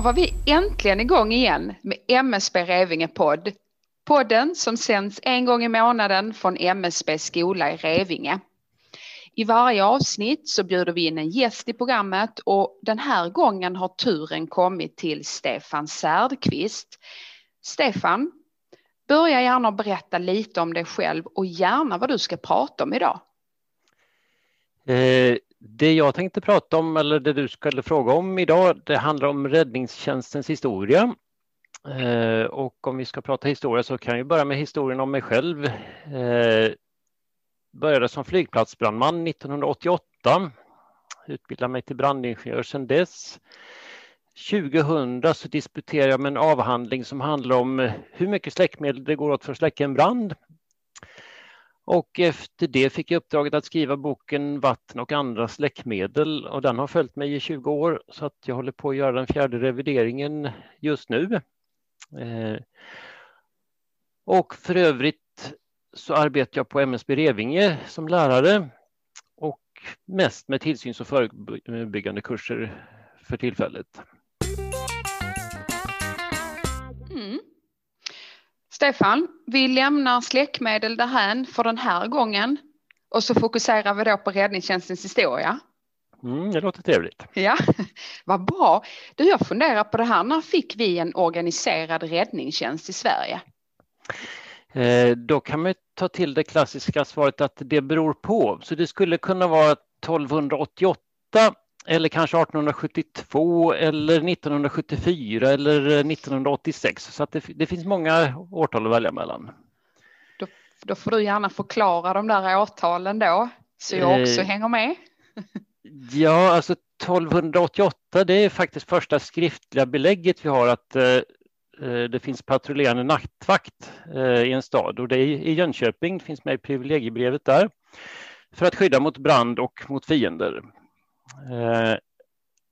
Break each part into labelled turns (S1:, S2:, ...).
S1: då var vi äntligen igång igen med MSB Revinge podd. Podden som sänds en gång i månaden från MSB skola i Revinge. I varje avsnitt så bjuder vi in en gäst i programmet och den här gången har turen kommit till Stefan Särdqvist. Stefan, börja gärna berätta lite om dig själv och gärna vad du ska prata om idag.
S2: Eh, det jag tänkte prata om, eller det du skulle fråga om idag, det handlar om räddningstjänstens historia. Eh, och om vi ska prata historia så kan jag börja med historien om mig själv. Jag började som flygplatsbrandman 1988. Utbildade mig till brandingenjör sedan dess. 2000 så disputerade jag med en avhandling som handlar om hur mycket släckmedel det går åt för att släcka en brand och efter det fick jag uppdraget att skriva boken Vatten och andra släckmedel och den har följt mig i 20 år så att jag håller på att göra den fjärde revideringen just nu. Eh, och för övrigt så arbetar jag på MSB Revinge som lärare och mest med tillsyns och förebyggande kurser för tillfället.
S1: Stefan, vi lämnar släckmedel därhän för den här gången och så fokuserar vi då på räddningstjänstens historia.
S2: Mm, det låter trevligt.
S1: Ja, vad bra. Du, jag funderar på det här. När fick vi en organiserad räddningstjänst i Sverige?
S2: Eh, då kan man ta till det klassiska svaret att det beror på. Så det skulle kunna vara 1288 eller kanske 1872 eller 1974 eller 1986. Så att det, det finns många årtal att välja mellan.
S1: Då, då, får du gärna förklara de där årtalen då, så jag också eh, hänger med.
S2: ja, alltså 1288 det är faktiskt första skriftliga belägget vi har att eh, eh, det finns patrullerande nattvakt eh, i en stad och det är i Jönköping, det finns med i privilegiebrevet där, för att skydda mot brand och mot fiender. Eh,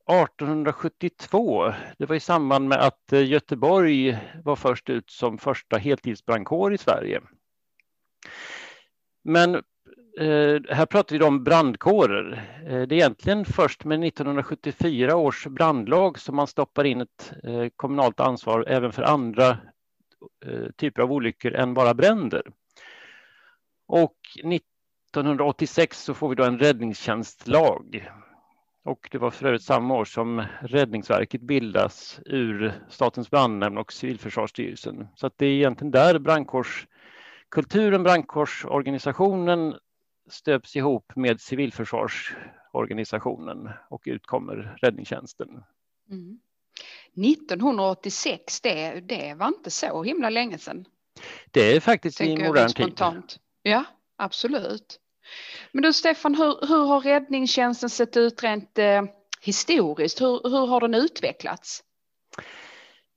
S2: 1872, det var i samband med att eh, Göteborg var först ut som första heltidsbrandkår i Sverige. Men eh, här pratar vi om brandkårer. Eh, det är egentligen först med 1974 års brandlag som man stoppar in ett kommunalt ansvar även för andra typer av olyckor än bara bränder. Och 1986 så får vi då en räddningstjänstlag och det var för övrigt samma år som Räddningsverket bildas ur Statens brandnämnd och Civilförsvarsstyrelsen. Så det är egentligen där brandkårskulturen, brandkårsorganisationen stöps ihop med civilförsvarsorganisationen och utkommer räddningstjänsten.
S1: Mm. 1986, det, det var inte så himla länge sedan.
S2: Det är faktiskt Tänker i modern tid.
S1: Ja, absolut. Men du Stefan, hur, hur har räddningstjänsten sett ut rent eh, historiskt? Hur, hur har den utvecklats?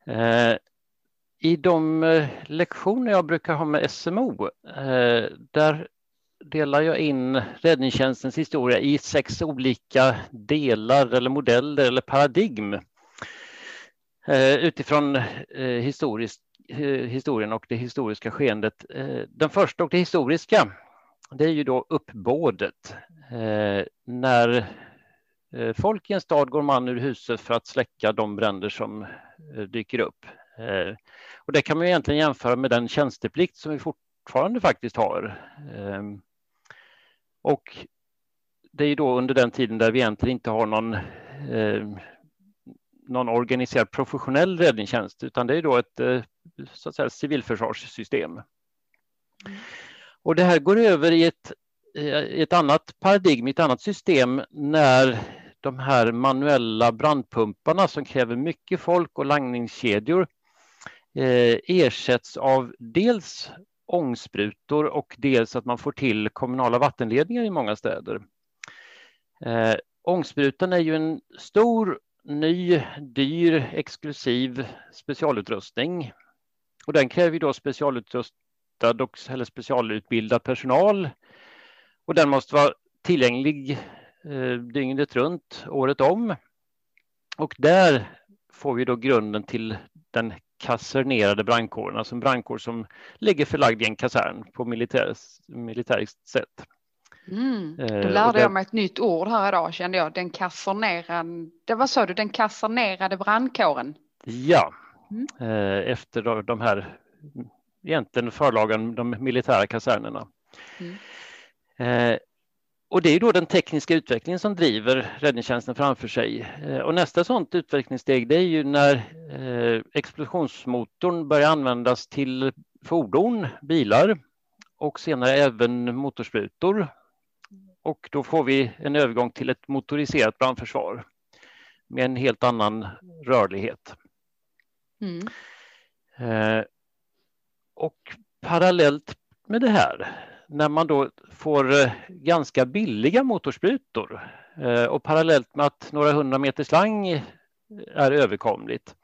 S2: Eh, I de eh, lektioner jag brukar ha med SMO, eh, där delar jag in räddningstjänstens historia i sex olika delar eller modeller eller paradigm eh, utifrån eh, eh historien och det historiska skeendet. Eh, den första och det historiska det är ju då uppbådet. Eh, när eh, folk i en stad går man ur huset för att släcka de bränder som eh, dyker upp. Eh, och det kan man egentligen jämföra med den tjänsteplikt som vi fortfarande faktiskt har. Eh, och det är då under den tiden där vi egentligen inte har någon eh, någon organiserad professionell räddningstjänst, utan det är då ett eh, så att säga, civilförsvarssystem. Mm. Och det här går över i ett, i ett annat paradigm, ett annat system när de här manuella brandpumparna som kräver mycket folk och langningskedjor eh, ersätts av dels ångsprutor och dels att man får till kommunala vattenledningar i många städer. Eh, ångsprutan är ju en stor, ny, dyr, exklusiv specialutrustning. Och den kräver ju då specialutrustning utbildad och, eller specialutbildad personal. Och den måste vara tillgänglig eh, dygnet runt, året om. Och där får vi då grunden till den kasernerade brandkåren, alltså en brandkår som ligger förlagd i en kasern på militär, militäriskt sätt.
S1: Mm. Då lärde jag mig ett nytt ord här idag kände jag. Den kasernerade, vad sa du, den kasernerade brandkåren?
S2: Ja, mm. efter de här egentligen förlagen, de militära kasernerna. Mm. Eh, och det är då den tekniska utvecklingen som driver räddningstjänsten framför sig. Eh, och nästa sådant utvecklingssteg det är ju när eh, explosionsmotorn börjar användas till fordon, bilar och senare även motorsprutor. Och då får vi en övergång till ett motoriserat brandförsvar med en helt annan rörlighet. Mm. Parallellt med det här, när man då får eh, ganska billiga motorsprutor eh, och parallellt med att några hundra meter slang eh, är överkomligt,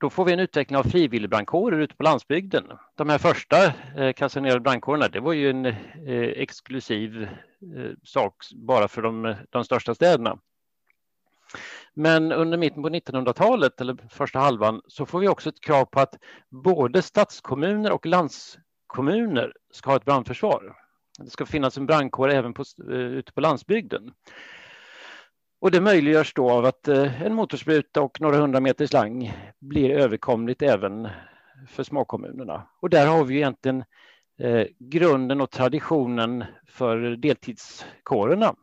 S2: då får vi en utveckling av frivilligbrandkårer ute på landsbygden. De här första kassanerade brandkårerna, det var ju en exklusiv sak bara för de, de största städerna. Men under mitten på 1900-talet, eller första halvan, så får vi också ett krav på att både stadskommuner och landskommuner ska ha ett brandförsvar. Det ska finnas en brandkår även på, eh, ute på landsbygden. Och det möjliggörs då av att eh, en motorspruta och några hundra meter slang blir överkomligt även för småkommunerna. Och där har vi egentligen eh, grunden och traditionen för deltidskårerna.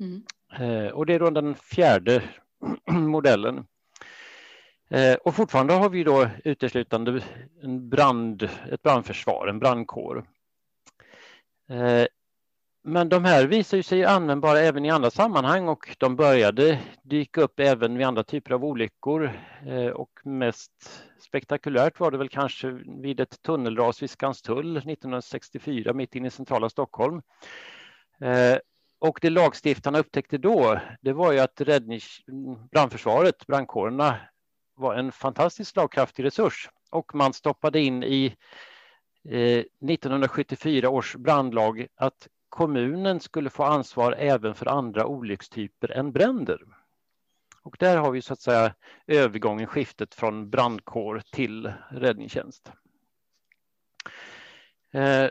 S2: Mm. Eh, och det är då den fjärde modellen. Eh, och fortfarande har vi då uteslutande en brand, ett brandförsvar, en brandkår. Eh, men de här visar sig användbara även i andra sammanhang och de började dyka upp även vid andra typer av olyckor. Och mest spektakulärt var det väl kanske vid ett tunnelras vid Skanstull 1964 mitt inne i centrala Stockholm. Och det lagstiftarna upptäckte då, det var ju att räddnings, brandförsvaret, brandkårerna, var en fantastiskt slagkraftig resurs och man stoppade in i eh, 1974 års brandlag att kommunen skulle få ansvar även för andra olyckstyper än bränder. Och där har vi så att säga övergången, skiftet från brandkår till räddningstjänst. Eh,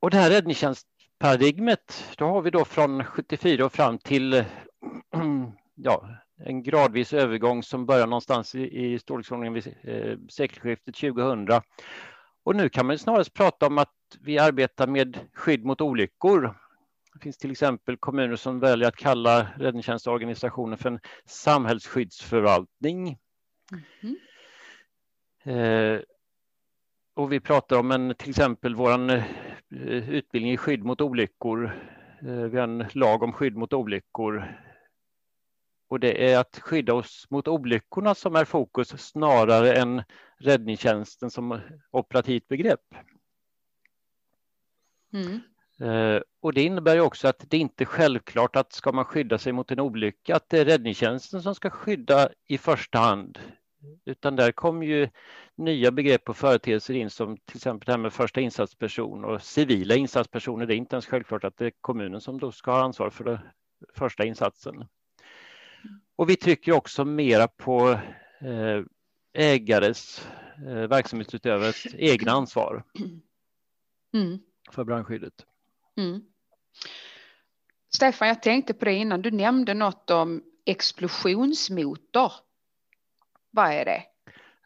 S2: och det här räddningstjänst paradigmet, då har vi då från 74 och fram till ja, en gradvis övergång som börjar någonstans i, i storleksordningen vid eh, sekelskiftet 2000. Och nu kan man snarast prata om att vi arbetar med skydd mot olyckor. Det finns till exempel kommuner som väljer att kalla räddningstjänstorganisationen för en samhällsskyddsförvaltning. Mm. Eh, och vi pratar om en, till exempel våran eh, utbildning i skydd mot olyckor. Eh, vi har en lag om skydd mot olyckor. Och det är att skydda oss mot olyckorna som är fokus snarare än räddningstjänsten som operativt begrepp. Mm. Eh, och det innebär också att det inte är självklart att ska man skydda sig mot en olycka att det är räddningstjänsten som ska skydda i första hand utan där kommer ju nya begrepp och företeelser in som till exempel det här med första insatsperson och civila insatspersoner. Det är inte ens självklart att det är kommunen som då ska ha ansvar för den första insatsen. Och vi trycker också mera på eh, ägares, eh, verksamhetsutövares egna ansvar mm. för brandskyddet. Mm.
S1: Stefan, jag tänkte på det innan. Du nämnde något om explosionsmotor. Vad är det?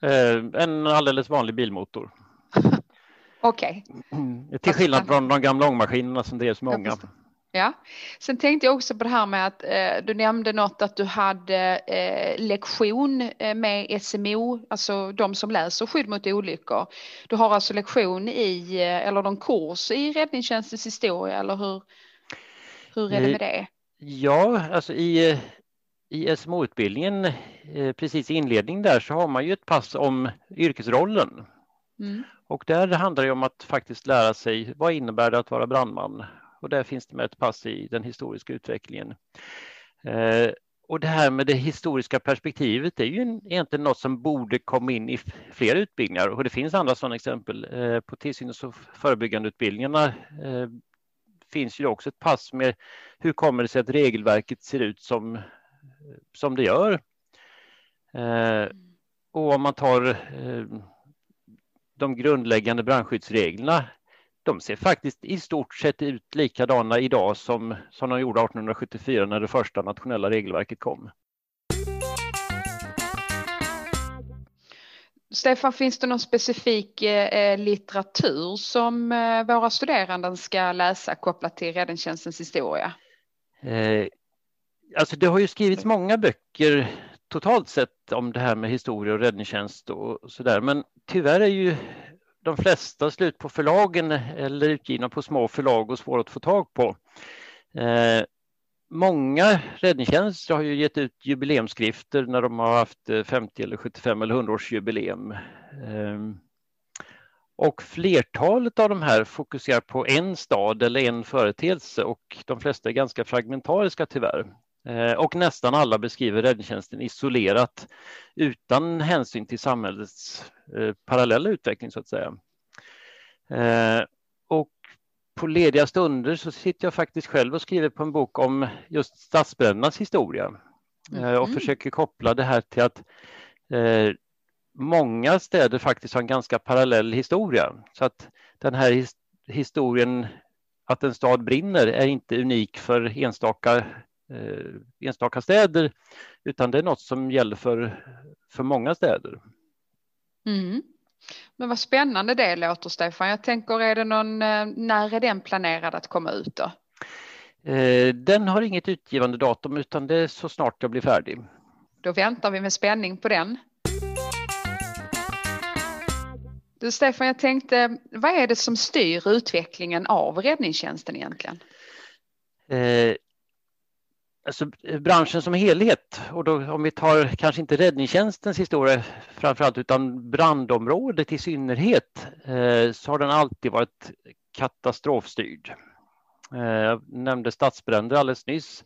S2: Eh, en alldeles vanlig bilmotor.
S1: Okej.
S2: Okay. Till skillnad från de gamla ångmaskinerna som drevs med ånga.
S1: Ja, sen tänkte jag också på det här med att eh, du nämnde något att du hade eh, lektion eh, med SMO, alltså de som läser skydd mot olyckor. Du har alltså lektion i, eh, eller någon kurs i räddningstjänstens historia, eller hur, hur är det med det?
S2: Ja, alltså i i SMO-utbildningen, precis i inledningen där, så har man ju ett pass om yrkesrollen. Mm. Och där handlar det om att faktiskt lära sig vad innebär det att vara brandman? Och där finns det med ett pass i den historiska utvecklingen. Eh, och det här med det historiska perspektivet är ju egentligen något som borde komma in i fler utbildningar och det finns andra sådana exempel. Eh, på tillsyns och förebyggande utbildningarna finns ju också ett pass med hur kommer det sig att regelverket ser ut som som det gör. Eh, och om man tar eh, de grundläggande brandskyddsreglerna, de ser faktiskt i stort sett ut likadana idag som, som de gjorde 1874 när det första nationella regelverket kom.
S1: Stefan, finns det någon specifik eh, litteratur som eh, våra studerande ska läsa kopplat till räddningstjänstens historia?
S2: Eh, alltså det har ju skrivits många böcker totalt sett om det här med historia och räddningstjänst och så där. Men tyvärr är ju de flesta slut på förlagen eller utgivna på små förlag och svåra att få tag på. Eh, många räddningstjänster har ju gett ut jubileumsskrifter när de har haft 50 eller 75 eller 100 års jubileum. Eh, och flertalet av de här fokuserar på en stad eller en företeelse och de flesta är ganska fragmentariska tyvärr. Eh, och nästan alla beskriver räddningstjänsten isolerat utan hänsyn till samhällets eh, parallella utveckling så att säga. Eh, och på lediga stunder så sitter jag faktiskt själv och skriver på en bok om just stadsbrändernas historia mm. och försöker koppla det här till att många städer faktiskt har en ganska parallell historia. Så att den här historien att en stad brinner är inte unik för enstaka enstaka städer, utan det är något som gäller för, för många städer.
S1: Mm. Men vad spännande det låter Stefan. Jag tänker, är det någon, eh, när är den planerad att komma ut då?
S2: Eh, den har inget utgivande datum utan det är så snart jag blir färdig.
S1: Då väntar vi med spänning på den. Du Stefan, jag tänkte, vad är det som styr utvecklingen av räddningstjänsten egentligen?
S2: Alltså, eh, branschen som helhet och då om vi tar kanske inte räddningstjänstens historia framförallt utan brandområdet i synnerhet eh, så har den alltid varit katastrofstyrd. Eh, jag nämnde stadsbränder alldeles nyss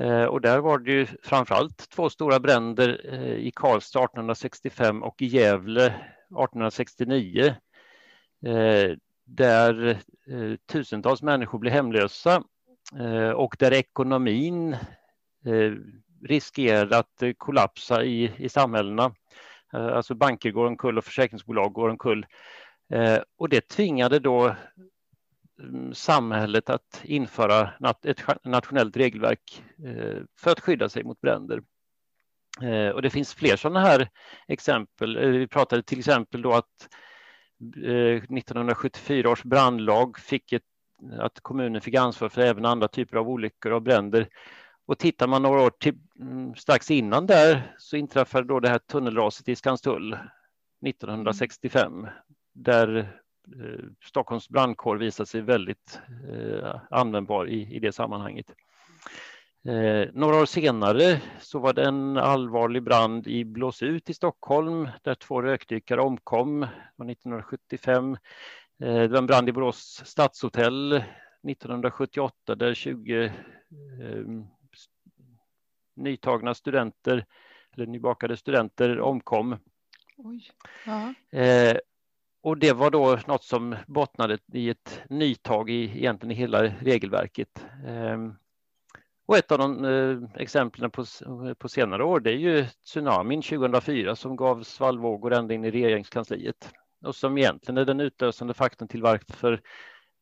S2: eh, och där var det ju framförallt två stora bränder eh, i Karlstad 1865 och i Gävle 1869 där tusentals människor blev hemlösa Eh, och där ekonomin eh, riskerar att eh, kollapsa i, i samhällena. Alltså banker går omkull och försäkringsbolag går omkull. Och det tvingade då mm, samhället att införa ett nationellt regelverk för att skydda sig mot bränder. Och det finns fler sådana här exempel. Vi pratade till exempel då att 1974 års brandlag fick ett att kommunen fick ansvar för även andra typer av olyckor och bränder. Och tittar man några år till, mm, strax innan där så inträffade då det här tunnelraset i Skanstull 1965 mm. där eh, Stockholms brandkår visade sig väldigt eh, användbar i, i det sammanhanget. Eh, några år senare så var det en allvarlig brand i Blåsut i Stockholm där två rökdykare omkom 1975. Eh, det var en brand i Borås stadshotell 1978 där 20 eh, nytagna studenter eller nybakade studenter omkom. Eh, och det var då något som bottnade i ett nytag i egentligen i hela regelverket. Eh, och ett av de eh, exemplen på, på senare år det är ju tsunamin 2004 som gav svallvågor ända in i regeringskansliet och som egentligen är den utlösande faktorn till varför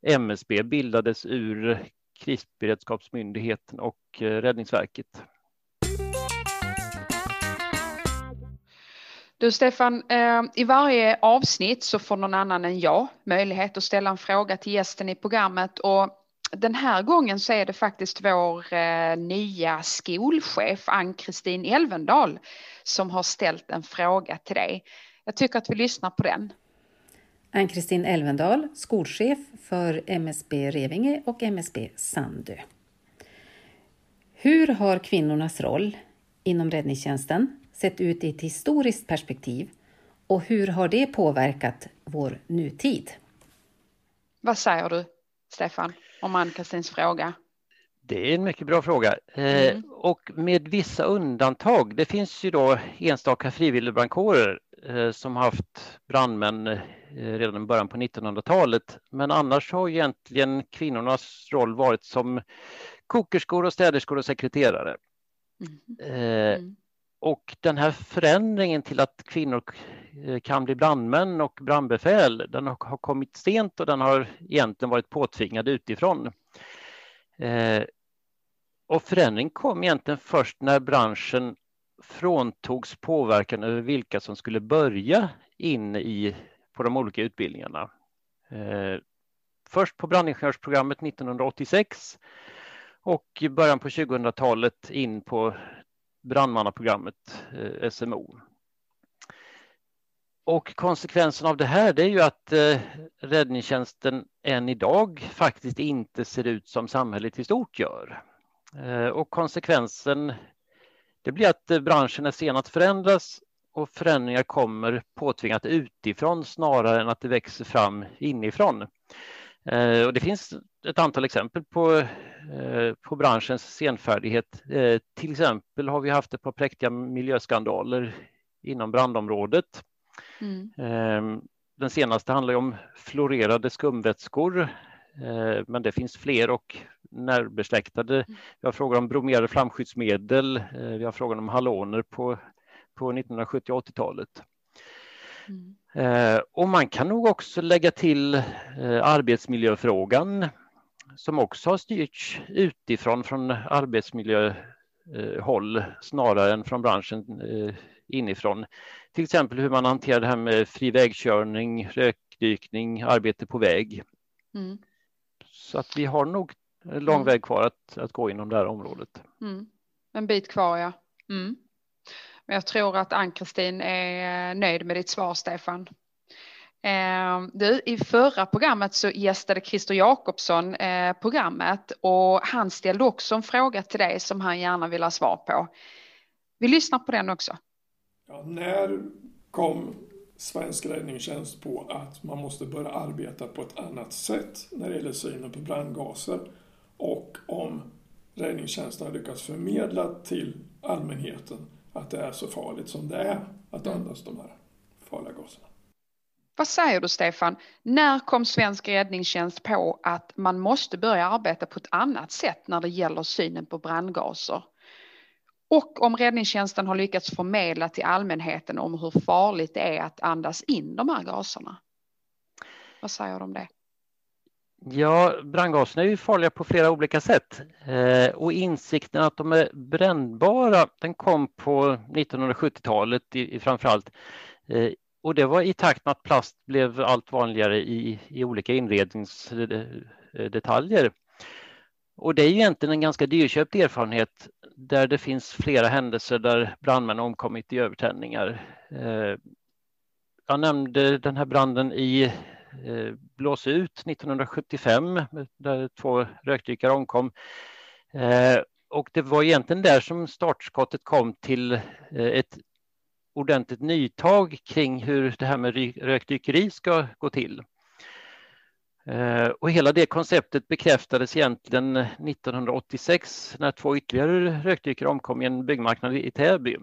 S2: MSB bildades ur Krisberedskapsmyndigheten och eh, Räddningsverket.
S1: Du Stefan, eh, i varje avsnitt så får någon annan än jag möjlighet att ställa en fråga till gästen i programmet och den här gången så är det faktiskt vår eh, nya skolchef Ann-Kristin Elvendal som har ställt en fråga till dig. Jag tycker att vi lyssnar på den.
S3: Ann-Kristin Elvendal, skolchef för MSB Revinge och MSB Sandö. Hur har kvinnornas roll inom räddningstjänsten sett ut i ett historiskt perspektiv och hur har det påverkat vår nutid?
S1: Vad säger du, Stefan, om Ann-Kristins fråga?
S2: Det är en mycket bra fråga eh, mm. och med vissa undantag. Det finns ju då enstaka frivilligbrandkårer eh, som haft brandmän eh, redan i början på 1900-talet. Men annars har egentligen kvinnornas roll varit som kokerskor och städerskor och sekreterare. Mm. Mm. Och den här förändringen till att kvinnor eh, kan bli brandmän och brandbefäl, den har kommit sent och den har egentligen varit påtvingad utifrån. Eh, och förändring kom egentligen först när branschen fråntogs påverkan över vilka som skulle börja in i, på de olika utbildningarna. Eh, först på brandingenjörsprogrammet 1986 och i början på 2000-talet in på brandmannaprogrammet eh, SMO. Och konsekvensen av det här det är ju att eh, räddningstjänsten än idag faktiskt inte ser ut som samhället i stort gör. Eh, och konsekvensen det blir att eh, branschen är sen att förändras och förändringar kommer påtvingat utifrån snarare än att det växer fram inifrån. Eh, och det finns ett antal exempel på, på branschens senfärdighet. Till exempel har vi haft ett par präktiga miljöskandaler inom brandområdet. Mm. Den senaste handlar om florerade skumvätskor, men det finns fler och närbesläktade. Mm. Vi har frågor om bromerade flamskyddsmedel, vi har frågan om haloner på, på 1970 och 80-talet. Mm. Eh, och man kan nog också lägga till eh, arbetsmiljöfrågan som också har styrts utifrån från arbetsmiljöhåll snarare än från branschen eh, inifrån. Till exempel hur man hanterar det här med fri vägkörning, rökdykning, arbete på väg. Mm. Så att vi har nog en lång mm. väg kvar att, att gå inom det här området.
S1: Mm. En bit kvar, ja. Mm. Men jag tror att Ann-Kristin är nöjd med ditt svar, Stefan. Eh, du, I förra programmet så gästade Christer Jakobsson eh, programmet och han ställde också en fråga till dig som han gärna vill ha svar på. Vi lyssnar på den också.
S4: Ja, när kom Svensk räddningstjänst på att man måste börja arbeta på ett annat sätt när det gäller synen på brandgaser och om räddningstjänsten har lyckats förmedla till allmänheten att det är så farligt som det är att mm. andas de här farliga gaserna.
S1: Vad säger du Stefan? När kom Svensk räddningstjänst på att man måste börja arbeta på ett annat sätt när det gäller synen på brandgaser? Och om räddningstjänsten har lyckats förmedla till allmänheten om hur farligt det är att andas in de här gaserna. Vad säger du om det?
S2: Ja, brandgaserna är ju farliga på flera olika sätt eh, och insikten att de är brännbara den kom på 1970-talet i, i framförallt eh, och det var i takt med att plast blev allt vanligare i, i olika inredningsdetaljer. Och det är egentligen en ganska dyrköpt erfarenhet där det finns flera händelser där brandmän omkommit i övertändningar. Eh, jag nämnde den här branden i eh, Blåsut ut 1975 där två rökdykare omkom. Eh, och det var egentligen där som startskottet kom till ett ordentligt nytag kring hur det här med rökdykeri ska gå till. Eh, och hela det konceptet bekräftades egentligen 1986 när två ytterligare rökdykare omkom i en byggmarknad i Täby.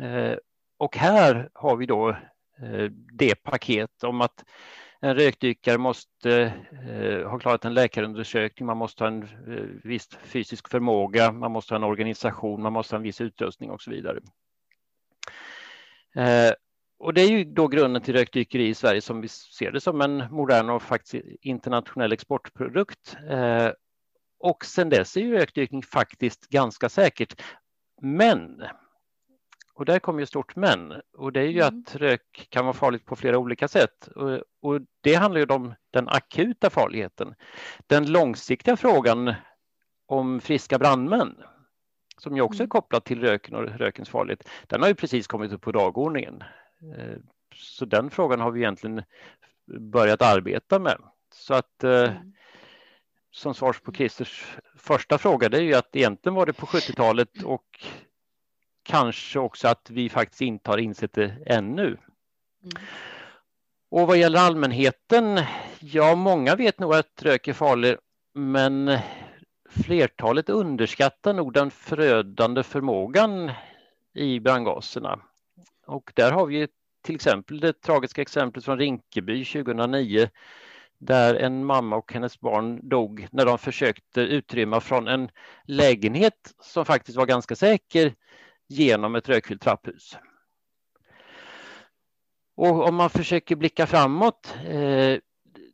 S2: Eh, och här har vi då eh, det paket om att en rökdykare måste ha klarat en läkarundersökning, man måste ha en viss fysisk förmåga, man måste ha en organisation, man måste ha en viss utrustning och så vidare. Och det är ju då grunden till rökdykeri i Sverige som vi ser det som en modern och faktiskt internationell exportprodukt. Eh, och sedan dess är ju rökdykning faktiskt ganska säkert. Men och där kommer ju stort men och det är ju mm. att rök kan vara farligt på flera olika sätt och, och, det handlar ju om den akuta farligheten. Den långsiktiga frågan om friska brandmän som ju också är mm. kopplad till röken och rökens farlighet, den har ju precis kommit upp på dagordningen. Eh, så den frågan har vi egentligen börjat arbeta med. Så att eh, mm. som svar på Christers första fråga, det är ju att egentligen var det på 70-talet och kanske också att vi faktiskt inte har insett det ännu. Mm. Och vad gäller allmänheten, ja många vet nog att rök är farlig men flertalet underskattar nog den förödande förmågan i brandgaserna. Och där har vi till exempel det tragiska exemplet från Rinkeby 2009 där en mamma och hennes barn dog när de försökte utrymma från en lägenhet som faktiskt var ganska säker genom ett rökfyllt trapphus. Och om man försöker blicka framåt, eh,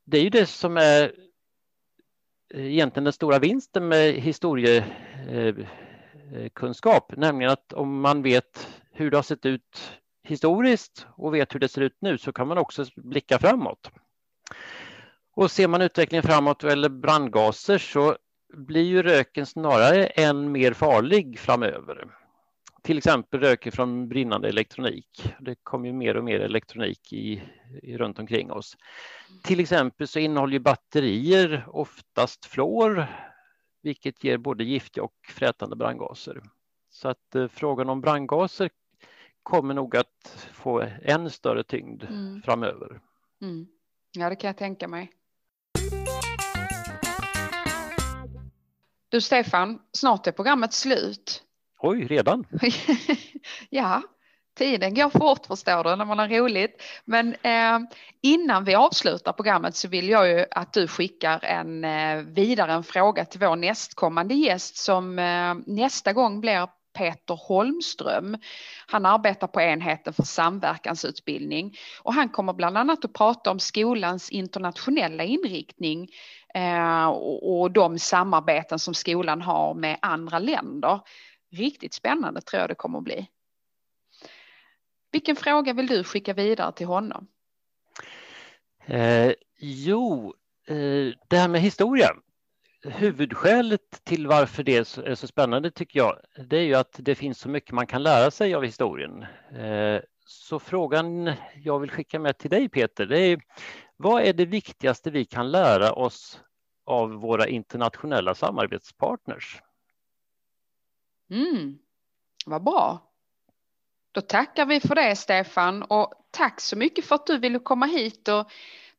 S2: det är ju det som är eh, egentligen den stora vinsten med historiekunskap, eh, eh, nämligen att om man vet hur det har sett ut historiskt och vet hur det ser ut nu så kan man också blicka framåt. Och ser man utvecklingen framåt eller brandgaser så blir ju röken snarare än mer farlig framöver. Till exempel röken från brinnande elektronik. Det kommer ju mer och mer elektronik i, i, runt omkring oss. Till exempel så innehåller batterier oftast fluor, vilket ger både giftiga och frätande brandgaser. Så att eh, frågan om brandgaser kommer nog att få än större tyngd mm. framöver.
S1: Mm. Ja, det kan jag tänka mig. Du Stefan, snart är programmet slut.
S2: Oj, redan?
S1: ja, tiden går fort förstår du när man har roligt. Men eh, innan vi avslutar programmet så vill jag ju att du skickar en eh, vidare en fråga till vår nästkommande gäst som eh, nästa gång blir Peter Holmström. Han arbetar på enheten för samverkansutbildning och han kommer bland annat att prata om skolans internationella inriktning eh, och de samarbeten som skolan har med andra länder. Riktigt spännande tror jag det kommer att bli. Vilken fråga vill du skicka vidare till honom?
S2: Eh, jo, eh, det här med historia huvudskälet till varför det är så spännande tycker jag, det är ju att det finns så mycket man kan lära sig av historien. Eh, så frågan jag vill skicka med till dig Peter, det är vad är det viktigaste vi kan lära oss av våra internationella samarbetspartners?
S1: Mm, vad bra. Då tackar vi för det Stefan och tack så mycket för att du ville komma hit och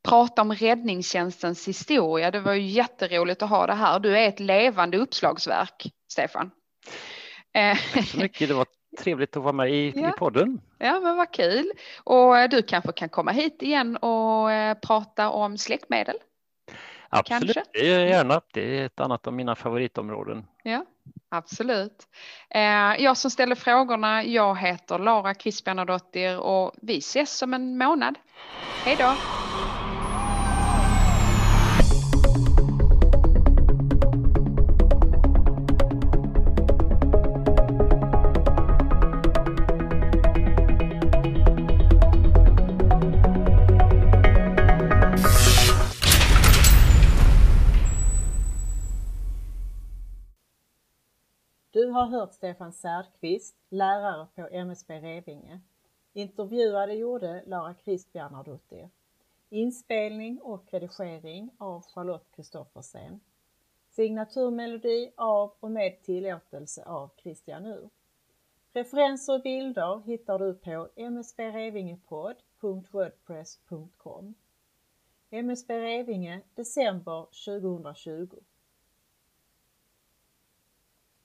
S1: prata om räddningstjänstens historia. Det var ju jätteroligt att ha det här. Du är ett levande uppslagsverk, Stefan.
S2: Eh, Tack så mycket. Det var trevligt att vara med i, ja. i podden.
S1: Ja, men vad kul. Och du kanske kan komma hit igen och eh, prata om släckmedel?
S2: Absolut, kanske? det gör jag gärna. Det är ett annat av mina favoritområden.
S1: Ja, absolut. Eh, jag som ställer frågorna, jag heter Lara Crispianadottir och vi ses om en månad. Hej då!
S5: Har hört Stefan Särqvist, lärare på MSB Revinge. Intervjuade gjorde Lara Kristbjärnardottir. Inspelning och redigering av Charlotte Kristoffersen. Signaturmelodi av och med tillåtelse av Christian Ur. Referenser och bilder hittar du på msbrevingepodd.wordpress.com MSB Revinge december 2020